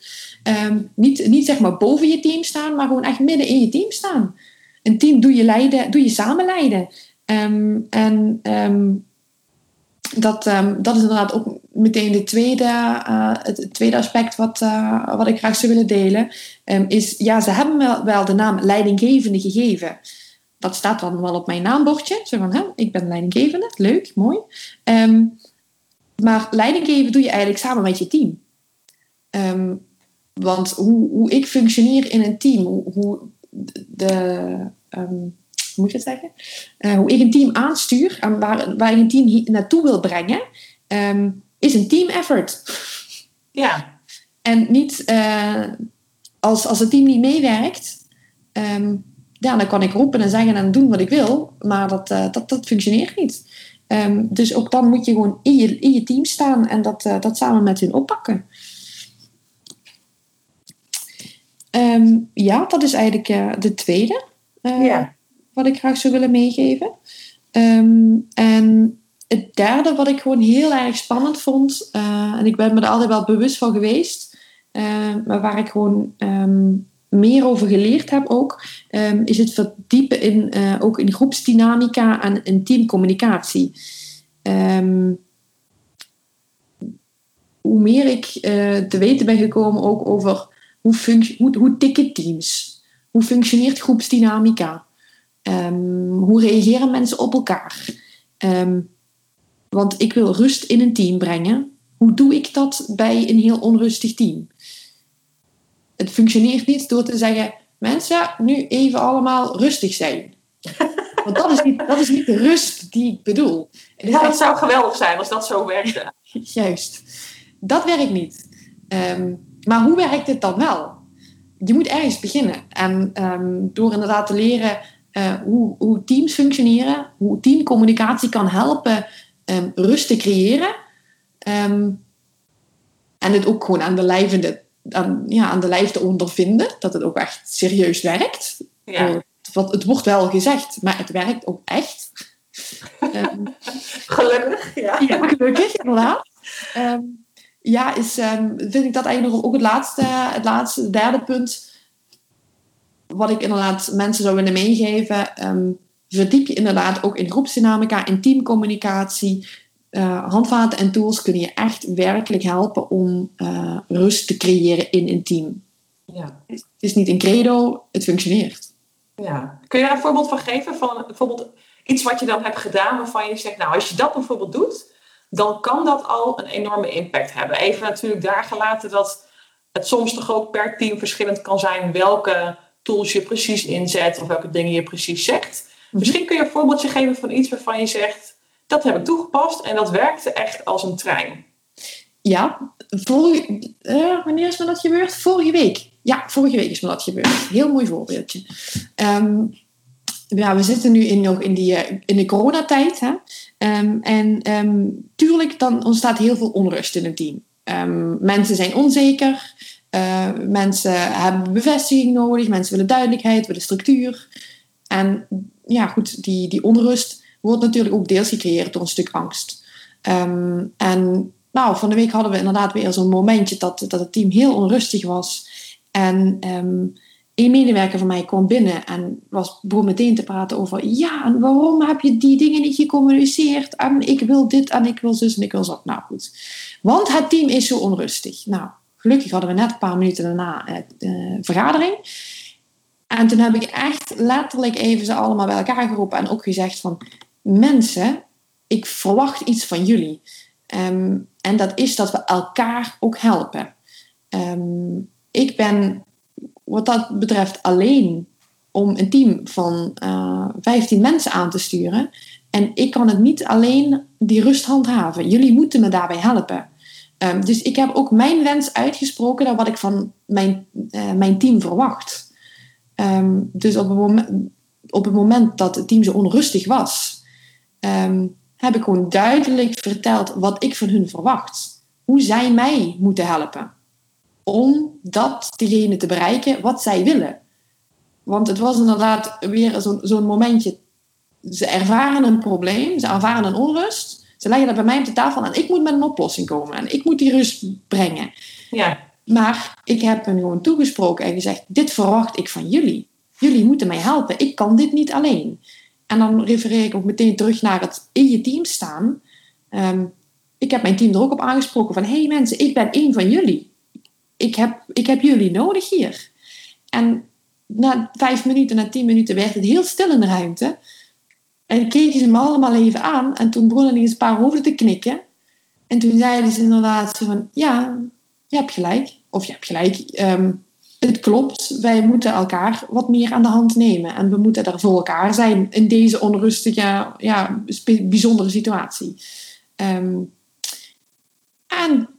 Um, niet, niet zeg maar boven je team staan, maar gewoon echt midden in je team staan. Een team doe je, leiden, doe je samen leiden. Um, en dat, dat is inderdaad ook meteen de tweede, uh, het tweede aspect wat, uh, wat ik graag zou willen delen. Is, ja, ze hebben wel de naam leidinggevende gegeven. Dat staat dan wel op mijn naambordje. Zo van, hè, ik ben leidinggevende. Leuk, mooi. Um, maar leidinggeven doe je eigenlijk samen met je team. want hoe, hoe ik functioneer in een team, hoe, hoe de hoe moet je het zeggen? Uh, hoe ik een team aanstuur en waar, waar ik een team naartoe wil brengen, is een team effort. Ja. En niet uh, als, als het team niet meewerkt, um, ja, dan kan ik roepen en zeggen en doen wat ik wil, maar dat, uh, dat, dat functioneert niet. Um, dus ook dan moet je gewoon in je, in je team staan en dat, dat samen met hun oppakken. ja, dat is eigenlijk de tweede. ja wat ik graag zou willen meegeven. Um, en het derde wat ik gewoon heel erg spannend vond, en ik ben me er altijd wel bewust van geweest, maar waar ik gewoon meer over geleerd heb ook, um, is het verdiepen in, uh, ook in groepsdynamica en in teamcommunicatie. hoe meer ik te weten ben gekomen ook over hoe, hoe, hoe tikken teams, hoe functioneert groepsdynamica, Um, hoe reageren mensen op elkaar? Want ik wil rust in een team brengen. Hoe doe ik dat bij een heel onrustig team? Het functioneert niet door te zeggen: mensen, nu even allemaal rustig zijn. Want dat is niet, dat is niet de rust die ik bedoel. Ja, dat zou geweldig zijn als dat zo werkte. Juist. Dat werkt niet. Um, maar hoe werkt het dan wel? Je moet ergens beginnen. En door inderdaad te leren uh, hoe, hoe, teams functioneren, hoe teamcommunicatie kan helpen um, rust te creëren. En het ook gewoon aan de lijf, de, aan, ja, aan de lijf te ondervinden, dat het ook echt serieus werkt. Ja. Uh, wat, het wordt wel gezegd, maar het werkt ook echt. um, gelukkig, ja. ja. gelukkig, inderdaad. ja, is, vind ik dat eigenlijk nog ook het laatste, het laatste derde punt wat ik inderdaad mensen zou willen meegeven, verdiep je inderdaad ook in groepsdynamica, in teamcommunicatie. Uh, handvaten en tools kunnen je echt werkelijk helpen om uh, rust te creëren in een team. Ja. Het is niet een credo, het functioneert. Ja. Kun je daar een voorbeeld van geven? Van bijvoorbeeld iets wat je dan hebt gedaan waarvan je zegt, nou als je dat bijvoorbeeld doet, dan kan dat al een enorme impact hebben. Even natuurlijk daar gelaten dat het soms toch ook per team verschillend kan zijn welke tools je precies inzet of welke dingen je precies zegt. Mhm. Misschien kun je een voorbeeldje geven van iets waarvan je zegt, dat heb ik toegepast en dat werkte echt als een trein. Ja, vorige, wanneer is me dat gebeurd? Vorige week. Ja, vorige week is me dat gebeurd. Heel mooi voorbeeldje. Ehm, ja, we zitten nu in, nog in, die, eh, in de coronatijd. Hè? Um, en um, tuurlijk, dan ontstaat heel veel onrust in het team. mensen zijn onzeker. Mensen hebben bevestiging nodig. Mensen willen duidelijkheid, willen structuur. En ja, goed, die, die onrust wordt natuurlijk ook deels gecreëerd door een stuk angst. Um, en nou, van de week hadden we inderdaad weer zo'n momentje dat, dat het team heel onrustig was. En um, een medewerker van mij kwam binnen en was, begon meteen te praten over... Ja, en waarom heb je die dingen niet gecommuniceerd? En ik wil dit en ik wil zus en ik wil zo. Nou goed. Want het team is zo onrustig. Nou, gelukkig hadden we net een paar minuten daarna uh, vergadering. En toen heb ik echt letterlijk even ze allemaal bij elkaar geroepen en ook gezegd van... Mensen, ik verwacht iets van jullie. Um, en dat is dat we elkaar ook helpen. Um, ik ben wat dat betreft alleen om een team van uh, eh, 15 mensen aan te sturen. En ik kan het niet alleen die rust handhaven. Jullie moeten me daarbij helpen. Um, dus ik heb ook mijn wens uitgesproken naar wat ik van mijn, uh, mijn team verwacht. Dus op moment, op het moment dat het team zo onrustig was, um, heb ik gewoon duidelijk verteld wat ik van hun verwacht. Hoe zij mij moeten helpen. Om dat degene te bereiken wat zij willen. Want het was inderdaad weer zo'n zo'n momentje. Ze ervaren een probleem, ze ervaren een onrust. Ze leggen dat bij mij op de tafel en ik moet met een oplossing komen. En ik moet die rust brengen. Ja. Maar ik heb hen gewoon toegesproken en gezegd: Dit verwacht ik van jullie. Jullie moeten mij helpen. Ik kan dit niet alleen. En dan refereer ik ook meteen terug naar het in je team staan. Ehm, ik heb mijn team er ook op aangesproken van... hey mensen, ik ben één van jullie. Ik heb, ik heb jullie nodig hier. En na vijf minuten, na tien minuten werd het heel stil in de ruimte. En keken ze me allemaal even aan. En toen begonnen eens een paar hoofden te knikken. En toen zeiden ze inderdaad van... Ja, je hebt gelijk. Of je hebt gelijk. Um, het klopt, wij moeten elkaar wat meer aan de hand nemen. En we moeten er voor elkaar zijn in deze onrustige, ja, bijzondere situatie. Um, en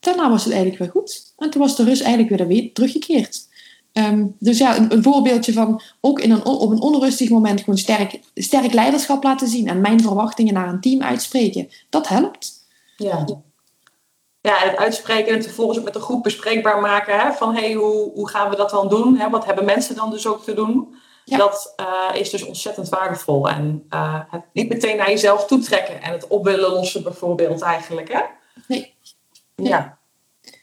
daarna was het eigenlijk weer goed. En toen was de rust eigenlijk weer teruggekeerd. Um, dus ja, een, een, voorbeeldje van ook in een, op een onrustig moment gewoon sterk, sterk leiderschap laten zien en mijn verwachtingen naar een team uitspreken. Dat helpt. Ja ja, het uitspreken en vervolgens ook met de groep bespreekbaar maken. Hè, van hey, hoe, hoe gaan we dat dan doen? Hè, wat hebben mensen dan dus ook te doen? Dat uh, is dus ontzettend waardevol. En uh, het niet meteen naar jezelf toetrekken en het op willen lossen bijvoorbeeld eigenlijk. Hè? Nee. Ja.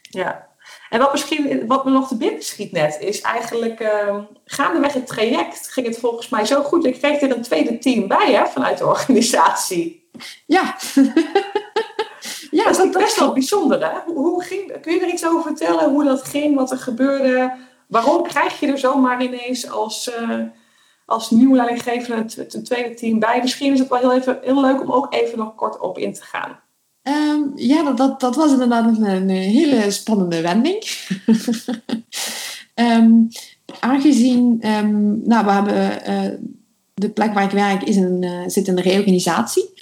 ja. En wat misschien wat me nog te binnen schiet net, is eigenlijk uh, gaandeweg het traject ging het volgens mij zo goed. Ik kreeg er een tweede team bij hè, vanuit de organisatie. Ja. Ja, dat is best wel bijzonder. Hè? Hoe ging, kun je er iets over vertellen hoe dat ging, wat er gebeurde? Waarom krijg je er zomaar ineens als, uh, als nieuw leidinggever een, tweede team bij? Misschien is het wel heel, even, heel leuk om ook even nog kort op in te gaan. Um, ja, dat, dat, dat, was inderdaad een, een hele spannende wending. um, aangezien, um, nou, we hebben uh, de plek waar ik werk is een, uh, zit in een reorganisatie.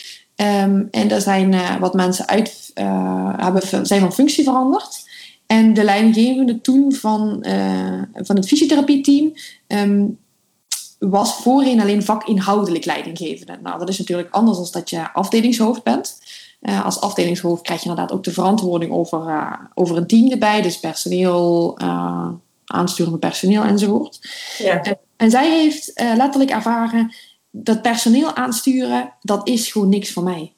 Um, en daar zijn uh, wat mensen uit, uh, hebben, zijn van functie veranderd. En de leidinggevende toen van, uh, van het fysiotherapieteam um, was voorheen alleen vakinhoudelijk leidinggevende. Nou, dat is natuurlijk anders dan dat je afdelingshoofd bent. als afdelingshoofd krijg je inderdaad ook de verantwoording over, over een team erbij. Dus personeel, aansturen van personeel enzovoort. Ja. en zij heeft letterlijk ervaren dat personeel aansturen, dat is gewoon niks voor mij.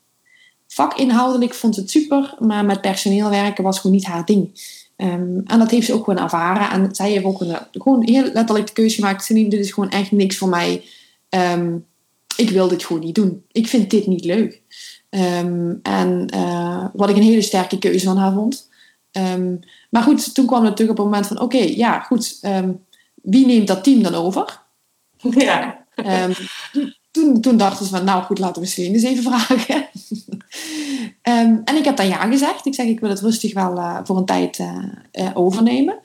Vakinhoudelijk vond ze het super, maar met personeel werken was gewoon niet haar ding. Um, en dat heeft ze ook gewoon ervaren. En zij heeft ook een, gewoon heel letterlijk de keuze gemaakt: dit is gewoon echt niks voor mij. Um, ik wil dit gewoon niet doen. Ik vind dit niet leuk. Um, en uh, wat ik een hele sterke keuze van haar vond. maar goed, toen kwam het natuurlijk op het moment van: oké, ja, goed. wie neemt dat team dan over? Ja. Um, toen, toen dachten ze van, nou goed, laten we Celine eens even vragen. um, en ik heb dan ja gezegd. Ik zeg, ik wil het rustig wel uh, voor een tijd uh, uh, overnemen.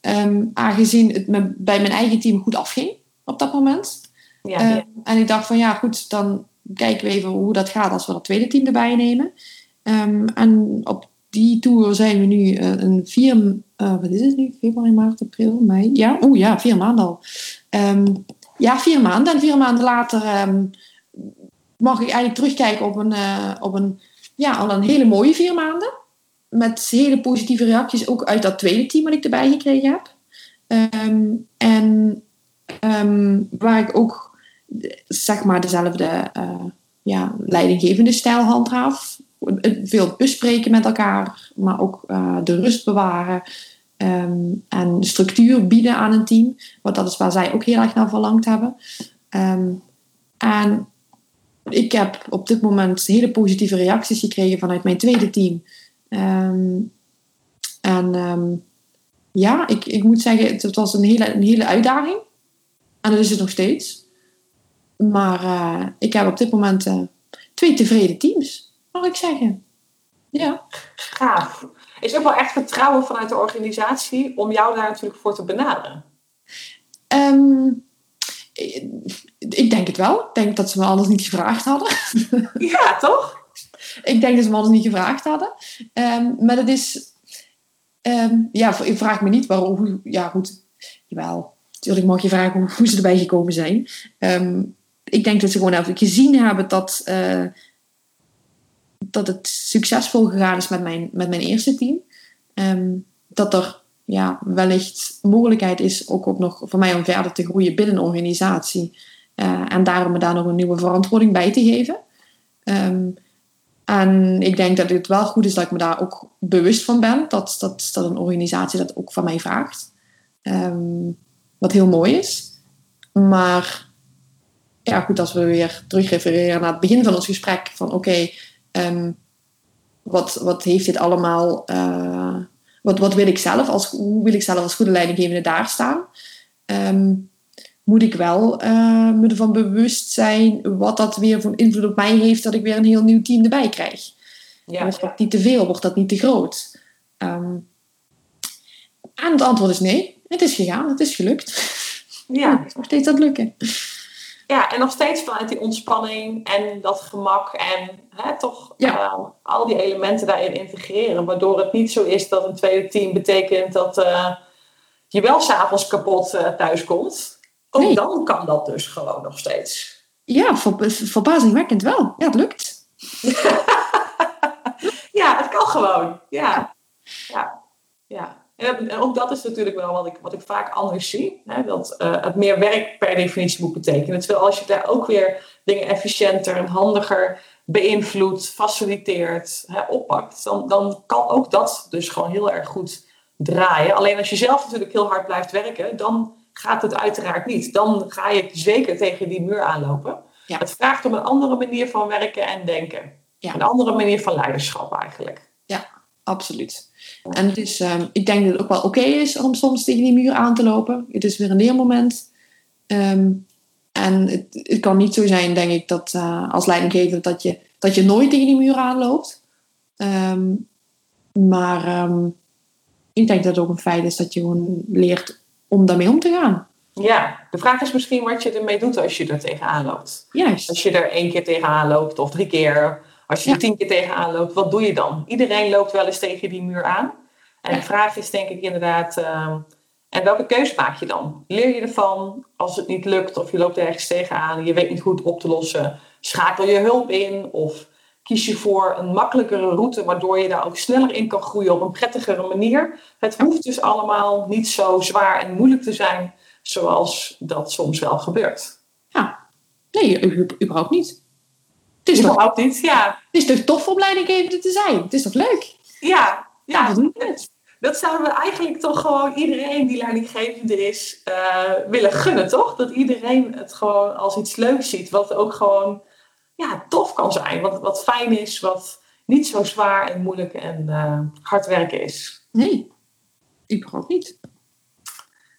Um, aangezien het me bij mijn eigen team goed afging op dat moment. Ja, ja. En ik dacht van, ja goed, dan kijken we even hoe dat gaat als we dat tweede team erbij nemen. en op die tour zijn we nu een vier, wat is het nu? Februari, maart, april, mei. Ja, oeh ja, vier maanden al. Ehm, ja, vier maanden. En vier maanden later ehm, mag ik eigenlijk terugkijken op een, uh, op een, ja, al een hele mooie vier maanden. Met hele positieve reacties, ook uit dat tweede team wat ik erbij gekregen heb. Um, en waar ik ook, zeg maar, dezelfde uh, ja, leidinggevende stijl handhaaf veel bespreken met elkaar, maar ook uh, de rust bewaren um, en structuur bieden aan een team. Want dat is waar zij ook heel erg naar verlangd hebben. Um, en ik heb op dit moment hele positieve reacties gekregen vanuit mijn tweede team. Um, en ja, ik, ik moet zeggen, het was een hele, een hele uitdaging. En dat is het nog steeds. Maar uh, ik heb op dit moment uh, twee tevreden teams mag ik zeggen. Ja. Gaaf. Is ook wel echt vertrouwen vanuit de organisatie om jou daar natuurlijk voor te benaderen? Um, ik denk het wel. Ik denk dat ze me anders niet gevraagd hadden. Ja, toch? ik denk dat ze me anders niet gevraagd hadden. Um, maar dat is... Um, ja, ik vraag me niet waarom... Hoe, ja, goed. Jawel. Natuurlijk mag je vragen hoe, hoe ze erbij gekomen zijn. ik denk dat ze gewoon even gezien hebben dat... Uh, dat het succesvol gegaan is met mijn, met mijn eerste team. Um, dat er ja, wellicht mogelijkheid is ook, ook nog voor mij om verder te groeien binnen een organisatie. Uh, en daarom me daar nog een nieuwe verantwoording bij te geven. Um, en ik denk dat het wel goed is dat ik me daar ook bewust van ben. Dat, dat, dat een organisatie dat ook van mij vraagt. Um, wat heel mooi is. Maar ja, goed, als we weer terugrefereren naar het begin van ons gesprek. Van oké, Um, wat, wat heeft dit allemaal... Uh, wat, wat wil ik zelf als, hoe wil ik zelf als goede leidinggevende daar staan? Um, moet ik wel uh, me ervan bewust zijn wat dat weer voor invloed op mij heeft dat ik weer een heel nieuw team erbij krijg. Ja. Wordt dat niet te veel? Wordt dat niet te groot? Um, en het antwoord is nee. Het is gegaan. Het is gelukt. Ja. Het is nog steeds het lukken. Ja, en nog steeds vanuit die ontspanning en dat gemak en hè, toch uh, al die elementen daarin integreren. Waardoor het niet zo is dat een tweede team betekent dat uh, je wel s'avonds kapot uh, thuis komt. Ook dan kan dat dus gewoon nog steeds. Ja, ver, verbazingwekkend wel. Ja, het lukt. ja, het kan gewoon. Ja, ja, ja. En ook dat is natuurlijk wel wat ik, wat ik vaak anders zie. Hè, dat uh, het meer werk per definitie moet betekenen. Terwijl als je daar ook weer dingen efficiënter en handiger beïnvloedt, faciliteert, hè, oppakt, dan, dan kan ook dat dus gewoon heel erg goed draaien. Alleen als je zelf natuurlijk heel hard blijft werken, dan gaat het uiteraard niet. Dan ga je zeker tegen die muur aanlopen. Ja. Het vraagt om een andere manier van werken en denken. Ja. Een andere manier van leiderschap eigenlijk. Ja, absoluut. En het is, ehm, ik denk dat het ook wel oké is om soms tegen die muur aan te lopen. Het is weer een leermoment. Um, en het, het, kan niet zo zijn, denk ik, dat uh, als leidinggever dat je, dat je nooit tegen die muur aanloopt. Um, maar ik denk dat het ook een feit is dat je gewoon leert om daarmee om te gaan. Ja, de vraag is misschien wat je ermee doet als je er tegenaan loopt. Juist. Als je er één keer tegenaan loopt of drie keer als je er tien keer tegenaan loopt, wat doe je dan? Iedereen loopt wel eens tegen die muur aan. En de vraag is denk ik inderdaad, uh, en welke keuze maak je dan? Leer je ervan als het niet lukt of je loopt ergens tegenaan, je weet niet goed op te lossen, schakel je hulp in of kies je voor een makkelijkere route waardoor je daar ook sneller in kan groeien op een prettigere manier. Het hoeft dus allemaal niet zo zwaar en moeilijk te zijn zoals dat soms wel gebeurt. Ja, nee, überhaupt niet. Het is toch niet, ja. Het is toch tof om leidinggevende te zijn? Het is toch leuk? Ja, ja. ja dat, dat zouden we eigenlijk toch gewoon iedereen die leidinggevende is uh, willen gunnen, toch? Dat iedereen het gewoon als iets leuks ziet, wat ook gewoon ja, tof kan zijn, wat, wat fijn is, wat niet zo zwaar en moeilijk en uh, hard werken is. Nee, überhaupt niet.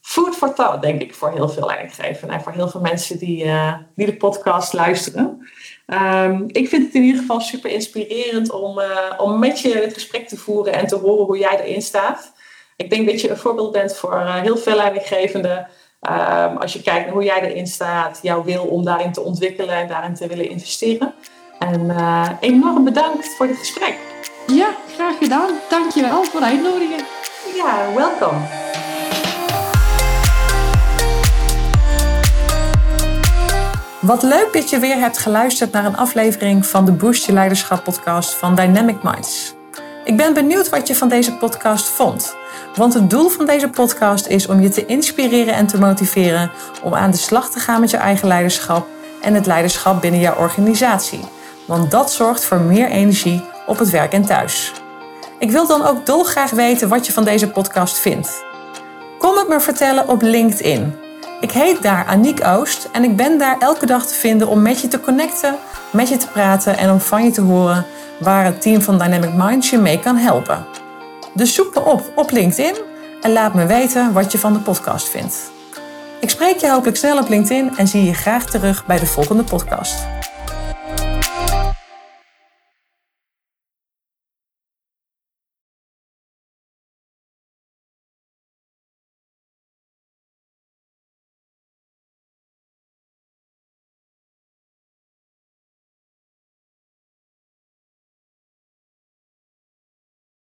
Food for thought, denk ik, voor heel veel leidinggevenden en voor heel veel mensen die, uh, die de podcast luisteren. Um, ik vind het in ieder geval super inspirerend om, uh, om met je het gesprek te voeren en te horen hoe jij erin staat. Ik denk dat je een voorbeeld bent voor uh, heel veel leidinggevenden. Um, als je kijkt naar hoe jij erin staat, jouw wil om daarin te ontwikkelen en daarin te willen investeren. En uh, enorm bedankt voor dit gesprek. Ja, graag gedaan. Dankjewel voor de uitnodiging. Ja, welkom. Wat leuk dat je weer hebt geluisterd naar een aflevering van de Boost Je Leiderschap podcast van Dynamic Minds. Ik ben benieuwd wat je van deze podcast vond. Want het doel van deze podcast is om je te inspireren en te motiveren om aan de slag te gaan met je eigen leiderschap en het leiderschap binnen jouw organisatie. Want dat zorgt voor meer energie op het werk en thuis. Ik wil dan ook dolgraag weten wat je van deze podcast vindt. Kom het me vertellen op LinkedIn. Ik heet daar Aniek Oost en ik ben daar elke dag te vinden om met je te connecten, met je te praten en om van je te horen waar het team van Dynamic Minds je mee kan helpen. Dus zoek me op op LinkedIn en laat me weten wat je van de podcast vindt. Ik spreek je hopelijk snel op LinkedIn en zie je graag terug bij de volgende podcast.